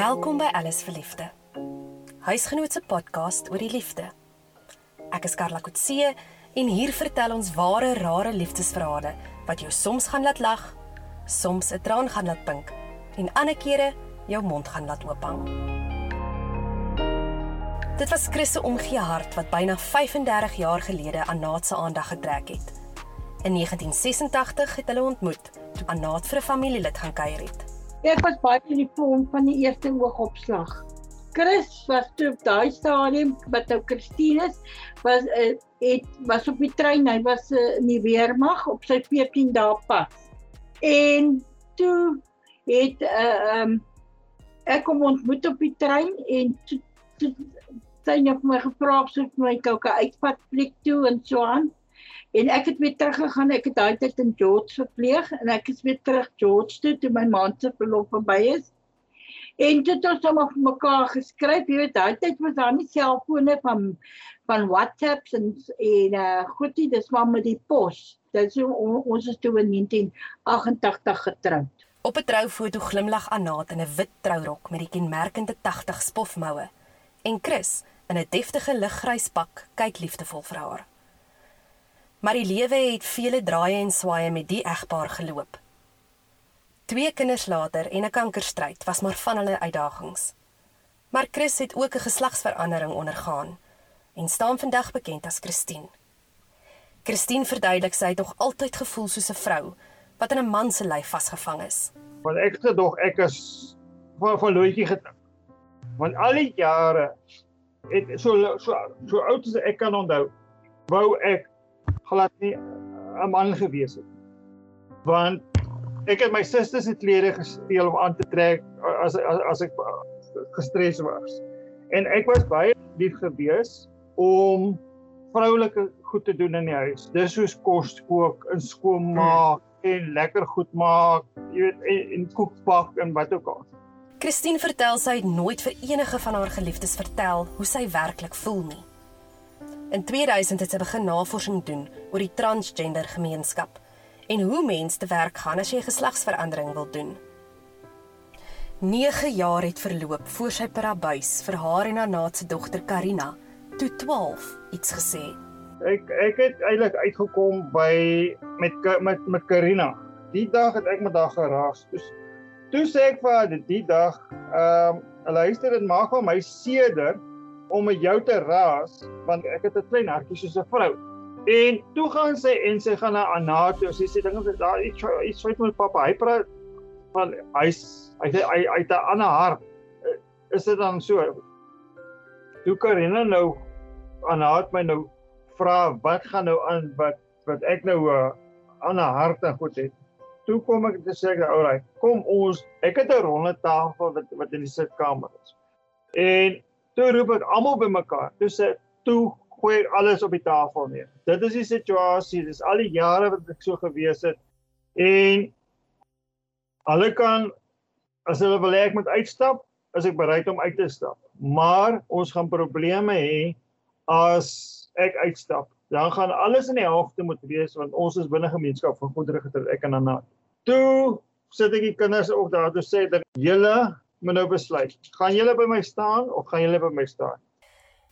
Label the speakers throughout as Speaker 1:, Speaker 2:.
Speaker 1: Welkom by Alles vir Liefde. Huisgenootse podcast oor die liefde. Ek is Karla Kotse en hier vertel ons ware rare liefdesverhale wat jou soms gaan laat lag, soms 'n traan gaan laat pink en ander kere jou mond gaan laat oophang. Dit was Chris se omgee hart wat byna 35 jaar gelede aan Naat se aandag getrek het. In 1986 het hulle ontmoet toe Anaat vir 'n familielid gaan kuier het.
Speaker 2: Ek was baie in die vorm van die eerste oogopslag. Chris was toe op daai stadium wat ou Christinus was uh, het was op die trein, hy was uh, in die weermag op sy 14 dae pas. En toe het uh, um ek kom ontmoet op die trein en toe, toe sy het my gevra of sy my koue uitvat plek toe en so aan. En ek het weer teruggegaan. Ek het daai tyd in George verpleeg en ek is weer terug George toe toe my maand se verlof verby is. En dit het ons op mekaar geskryf. Jy weet, daai tyd was daar nie selfone van van WhatsApps en en uh goedie, dis maar met die pos. Dit is on, ons is toe in 1988 getroud.
Speaker 1: Op 'n troufoto glimlag Anaat in 'n wit trourok met die kenmerkende 80 spofmoue. En Chris in 'n deftige liggrys pak kyk liefdevol vir haar. Maar die lewe het vele draaie en swaaye met die egpaar geloop. Twee kinders later en 'n kankerstryd was maar van hulle uitdagings. Maar Chris het ook 'n geslagsverandering ondergaan en staan vandag bekend as Christine. Christine verduidelik sy het nog altyd gevoel soos 'n vrou wat in 'n man se lyf vasgevang is.
Speaker 3: Want ek het gedog ek is van van loetjie getrek. Want al die jare het so so so oud as ek kan onthou, wou ek glad nie 'n man gewees het. Want ek het my susters se klere gesteel om aan te trek as as, as ek gestres was. En ek was baie lief gewees om vroulike goed te doen in die huis. Dis soos kos kook, en skoonmaak hmm. en lekker goed maak, jy weet en, en kook bak en wat ook al.
Speaker 1: Christine vertel sy het nooit vir enige van haar geliefdes vertel hoe sy werklik voel nie. In 2000 het sy begin navorsing doen oor die transgender gemeenskap en hoe mense te werk gaan as jy geslagsverandering wil doen. 9 jaar het verloop voor sy per abuis vir haar en haar naat se dogter Karina toe 12 iets gesê.
Speaker 3: Ek ek het eintlik uitgekom by met met met Karina. Die dag het ek met haar geraas. Toe toe sê ek vir haar die dag, ehm um, luister dit maak van my seder om met jou te raas want ek het 'n klein hartjie soos 'n vrou. En toe gaan sy en sy gaan na Anato. Sy sê dinge vir daar iets iets met pappa hy praat van hy sê hy hy het 'n ander hart. Is dit dan so? Toe Karina nou Anaat my nou vra wat gaan nou aan wat wat ek nou 'n uh, ander hart en goed het. Toe kom ek te sê, "Alraai, kom ons, ek het 'n ronde tafel wat wat in die sitkamer is." En toe roep ek almal bymekaar. Toe sê toe gooi alles op die tafel neer. Dit is die situasie. Dis al die jare wat ek so gewees het. En hulle kan as hulle wil ek moet uitstap, as ek bereid om uit te stap. Maar ons gaan probleme hê as ek uitstap. Dan gaan alles in die helfte moet wees want ons is binne gemeenskap van goedere getrek ek en Anna. Toe sit ek die kinders ook daar toe sê dat julle moet nou besluit. Gaan julle by my staan of gaan julle by my staan?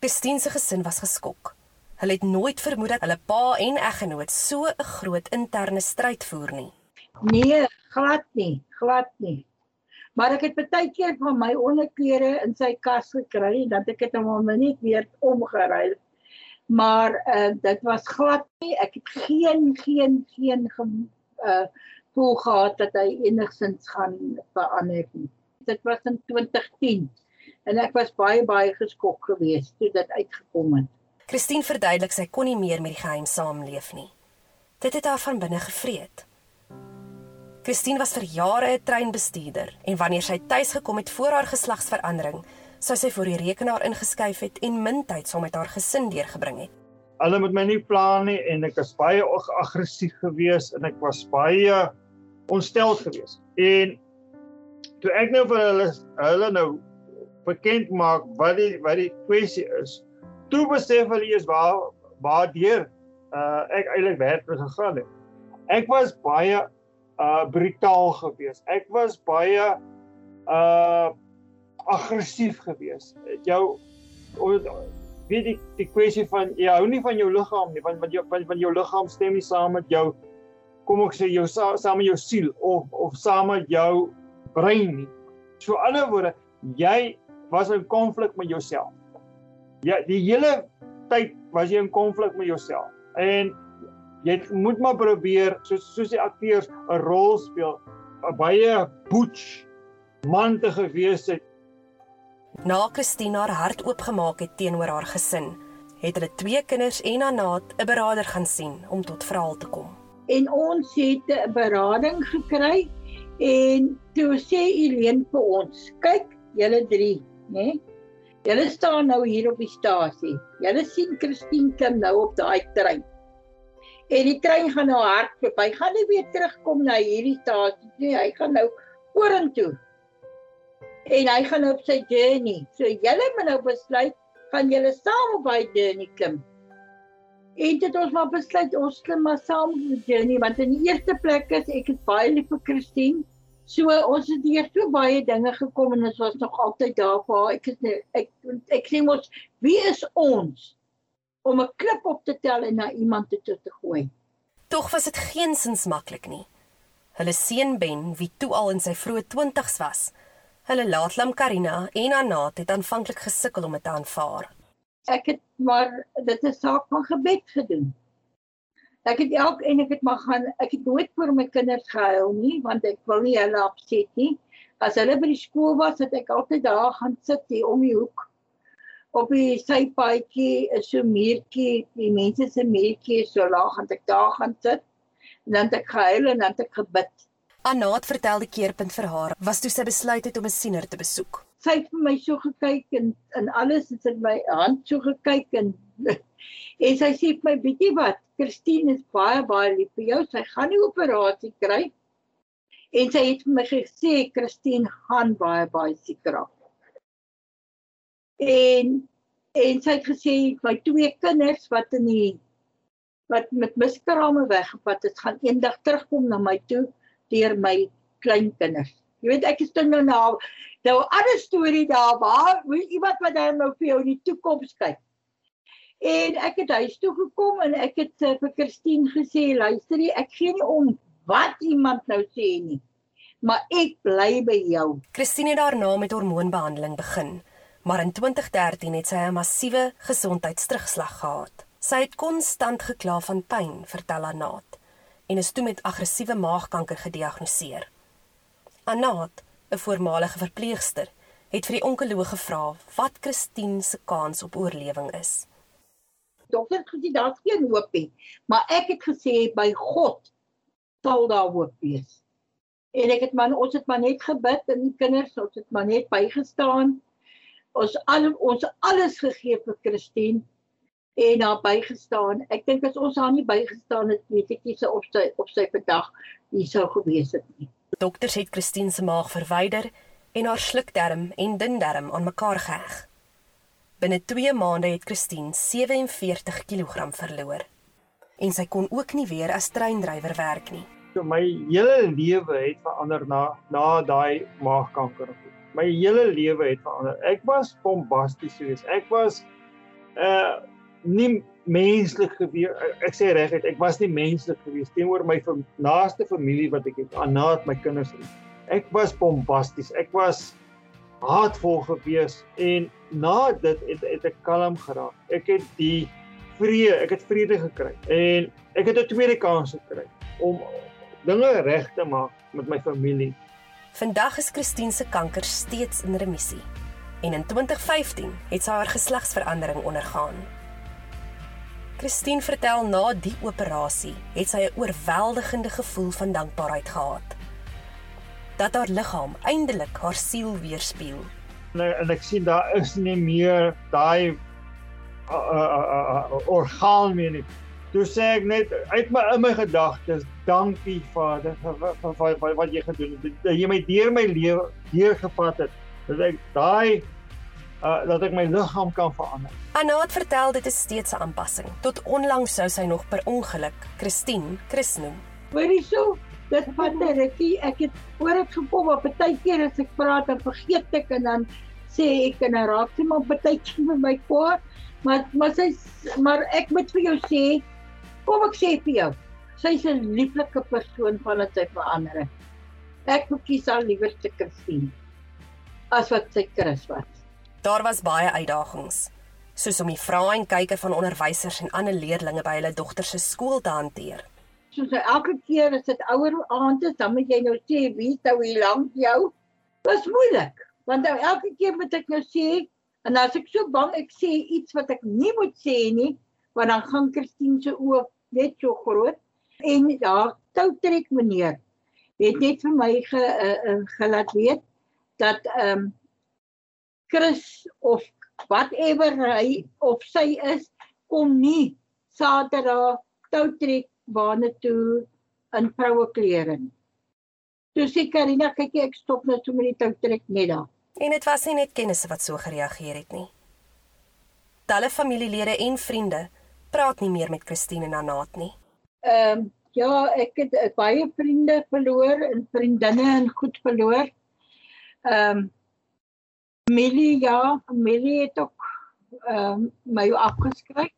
Speaker 1: Christine se gesin was geskok. Hulle het nooit vermoed dat hulle pa en eggenoot so 'n groot interne stryd voer nie.
Speaker 2: Nee, glad nie, glad nie. Maar ek het baie keer van my onderklere in sy kas gekry dat ek dit hom net weer omgeruil. Maar uh dit was glad nie. Ek het geen geen geen ge, uh voel gehad dat hy enigsins gaan verander nie dit was in 2010 en ek was baie baie geskok geweest toe dit uitgekom het.
Speaker 1: Christine verduidelik sy kon nie meer met die geheim saamleef nie. Dit het haar van binne gevreet. Christine was vir jare 'n treinbestuurder en wanneer sy tuis gekom het voor haar geslagsverandering, sou sy voor die rekenaar ingeskuif het en min tyd saam met haar gesin deurgebring het.
Speaker 3: Hulle met my nie plan nie en ek was baie aggressief geweest en ek was baie ontsteld geweest. En toe ek nou vir hulle hulle nou bekend maak wat die wat die kwessie is. Toe besef hulle eers waar waar deur uh ek eintlik werk het gegaan het. Ek was baie uh brutaal geweest. Ek was baie uh aggressief geweest. Jou weet die die kwessie van jy hou nie van jou liggaam nie, want want jou want, want jou liggaam stem nie saam met jou kom ek sê jou saam met jou siel of of saam met jou brein nie. So ander woorde, jy was in konflik met jouself. Ja, die hele tyd was jy in konflik met jouself. En jy moet maar probeer soos soos die akteurs 'n rol speel, 'n baie butch man te gewees het
Speaker 1: Na Christina haar hart oopgemaak het teenoor haar gesin, het hulle twee kinders en Anaat 'n beraader gaan sien om tot verhaal te kom.
Speaker 2: En ons het 'n berading gekry en toe sê Eileen vir ons, kyk, julle drie, né? Julle staan nou hier op die stasie. Julle sien Christine klim nou op daai trein. En die trein gaan nou hard verby. Hy gaan nie weer terugkom na hierdie stasie nie. Hy gaan nou orentoe en hy gaan op sy journey. So julle moet nou besluit gaan julle saam op daai journey klim. En dit ons maar besluit ons klim maar saam die journey want in die eerste plek is ek is baie lief vir Christine. So ons het hier so baie dinge gekom en ons was nog altyd daar vir haar. Ek is nie, ek ek sê mos wie is ons om 'n klip op te tel en na iemand toe te gooi.
Speaker 1: Tog was dit geensins maklik nie. Hulle seun Ben, wie toe al in sy vroeë 20's was, Hulle laatlam Karina en Anat het aanvanklik gesukkel om dit te aanvaar.
Speaker 2: Ek het maar dit is saak van gebed gedoen. Ek het elk en ek het maar gaan ek het nooit vir my kinders gehuil nie want ek wil nie hulle opset nie. As hulle by die skool was, het ek altyd daar gaan sit hier om die hoek op die sypaadjie, is so muurtjie, die mense se muurtjie so laag en ek daar gaan sit. En dan het ek gehuil en dan het ek gebid.
Speaker 1: Anaat vertel die keerpunt vir haar was toe sy besluit het om 'n siener te besoek.
Speaker 2: Sy het vir my so gekyk en en alles het in my hand so gekyk en en sy sê vir my bietjie wat, Christine is baie baie lief vir jou. Sy gaan nie operasie kry. En sy het vir my gesê Christine gaan baie baie siek raak. En en sy het gesê my twee kinders wat in die wat met miskrame weggevat het, gaan eendag terugkom na my toe deur my kleinkinders. Jy weet ek is toe nou nou nou 'n ander storie daar waar iemand wat dan nou vir jou in die toekoms kyk. En ek het huis toe gekom en ek het uh, vir Christine gesê, luister jy, ek gee nie om wat iemand nou sê nie. Maar ek bly by jou.
Speaker 1: Christine het daarna met hormoonbehandeling begin, maar in 2013 het sy 'n massiewe gesondheidsterugslag gehad. Sy het konstant gekla van pyn, vertel Anaat en is toe met aggressiewe maagkanker gediagnoseer. Anaat, 'n voormalige verpleegster, het vir die onkoloog gevra wat Christine se kans op oorlewing is.
Speaker 2: Dokter het gesê daar's geen hoop nie, maar ek het gesê by God sal daar hoop wees. En ek het maar ons het maar net gebid en die kinders ons het maar net bygestaan. Ons al ons alles gegee vir Christine en daar bygestaan. Ek dink as ons haar nie bygestaan het, weet ek nie se of sy of sy vandag hier sou gewees het nie.
Speaker 1: Dokters het Christine se maag verwyder en haar slukdarm en dundarm aan mekaar geheg. Binne 2 maande het Christine 47 kg verloor. En sy kon ook nie weer as treindrywer werk nie.
Speaker 3: So my hele lewe het verander na na daai maagkanker. My hele lewe het verander. Ek was bombasties geweest. Ek was uh nie menslik gewees ek sê reguit ek was nie menslik gewees teenoor my naaste familie wat ek het aanhaat my kinders ek was bombasties ek was haatvol gewees en na dit het, het ek kalm geraak. Ek het die vrede ek het vrede gekry en ek het 'n tweede kans gekry om dinge reg te maak met my familie.
Speaker 1: Vandag is Christine se kanker steeds in remissie en in 2015 het sy haar geslagsverandering ondergaan Christine vertel na die operasie het sy 'n oorweldigende gevoel van dankbaarheid gehad. Dat haar liggaam eindelik haar siel weerspieël.
Speaker 3: En, en ek sien daar is nie meer daai uh, uh, uh, orgaan meer nie. Toe sê ek net uit my in my gedagtes, dankie Vader vir, vir, vir, vir wat jy gedoen het. Jy my deur my lewe deurgevat het. Dat ek daai uh, dat ek my liggaam kan verander.
Speaker 1: Anna het vertel dit is steeds 'n aanpassing. Tot onlangs sou sy nog per ongeluk Christine Chris noem.
Speaker 2: Hoorie so, dit vat 'n rukkie. Ek het oor dit gekom op 'n tydjie as ek praat dan vergeet ek en dan sê ek en haar raak sy maar baie keer met my kwaad. Maar maar sy maar ek moet vir jou sê, kom ek sê vir jou, sy's 'n lieflike persoon van dit sy verander het. Ek kies al liewer te Christine as wat sy Chris was.
Speaker 1: Daar was baie uitdagings, soos om die vrae en kyke van onderwysers en ander leerdlinge by hulle dogter se skool te hanteer.
Speaker 2: Soos elke keer as dit ouer aande is, dan moet jy nou sê wie sou hier lank jou. Was moeilik, want nou elke keer moet ek nou sê en as ek so bang ek sê iets wat ek nie moet sê nie, want dan gaan Christine se oë net so groot en ja, tou trek meneer het net vir my ge, uh, uh, gelaat weet dat ehm um, Chris of whatever hy of sy is kom nie Saterdag tou trek bane toe in vroue klere nie. Toe sê Karina, kyk ek stop net so met die tou trek net daar.
Speaker 1: En dit was nie net kennisse wat so gereageer het nie. Talle familielede en vriende praat nie meer met Christine en Anaat nie.
Speaker 2: Ehm um, ja, ek het uh, baie vriende verloor en vriendinne en goed verloor. Ehm um, Millie ja, Millie het ook ehm um, my afgeskryf.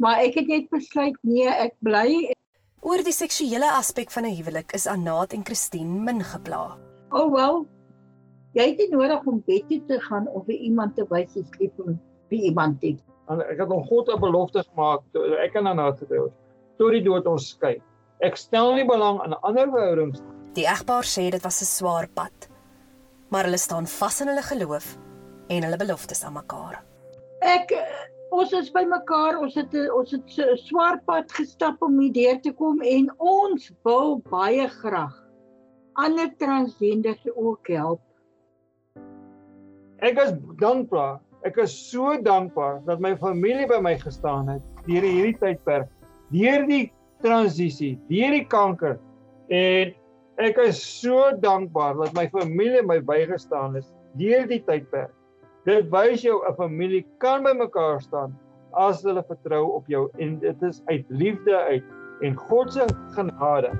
Speaker 2: Maar ek het net besluit nee, ek bly.
Speaker 1: Oor die seksuele aspek van 'n huwelik is Anaat en Christine min gepla.
Speaker 2: Oh well. Jy het nie nodig om bed toe te gaan of vir iemand te wys jy lief vir iemand nie.
Speaker 3: En ek het hom God 'n belofte gemaak ek en Anaat het. Tot die dood ons skei. Ek stel nie belang aan ander verhoudings.
Speaker 1: Die egpaar sê dit was 'n swaar pad, maar hulle staan vas in hulle geloof en hulle beloftes aan mekaar.
Speaker 2: Ek eh, ons is by mekaar, ons het 'n ons het 'n swaar pad gestap om hier deur te kom en ons wil baie graag ander transgenders ook help.
Speaker 3: Ek is dankbaar. Ek is so dankbaar dat my familie by my gestaan het deur hierdie tydperk, deur die transisie, deur die kanker en ek is so dankbaar dat my familie my bygestaan het deur die tydperk. Dit wys jou 'n familie kan by mekaar staan as hulle vertrou op jou en dit is uit liefde uit en God se genade.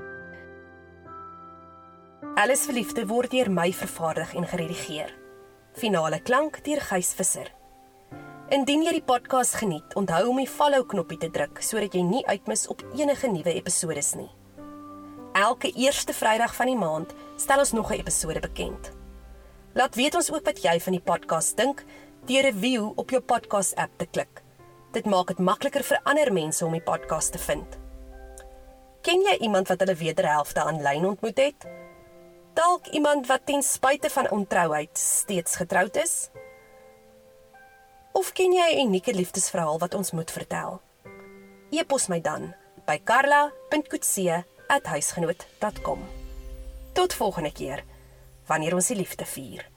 Speaker 1: Alles verliefde word deur my vervaardig en geredigeer. Finale klank deur Gys Visser. Indien jy die podcast geniet, onthou om die follow knoppie te druk sodat jy nie uitmis op enige nuwe episode nie. Elke eerste Vrydag van die maand stel ons nog 'n episode bekend. Laat weet ons ook wat jy van die podcast dink deur 'n review op jou podcast app te klik. Dit maak dit makliker vir ander mense om die podcast te vind. Ken jy iemand wat hulle wederhelfte aanlyn ontmoet het? Dalk iemand wat ten spyte van ontrouheid steeds getroud is? Of ken jy 'n unieke liefdesverhaal wat ons moet vertel? E-pos my dan by karla.coetzee@huisgenoot.com. Tot volgende keer wanneer ons die liefde vier.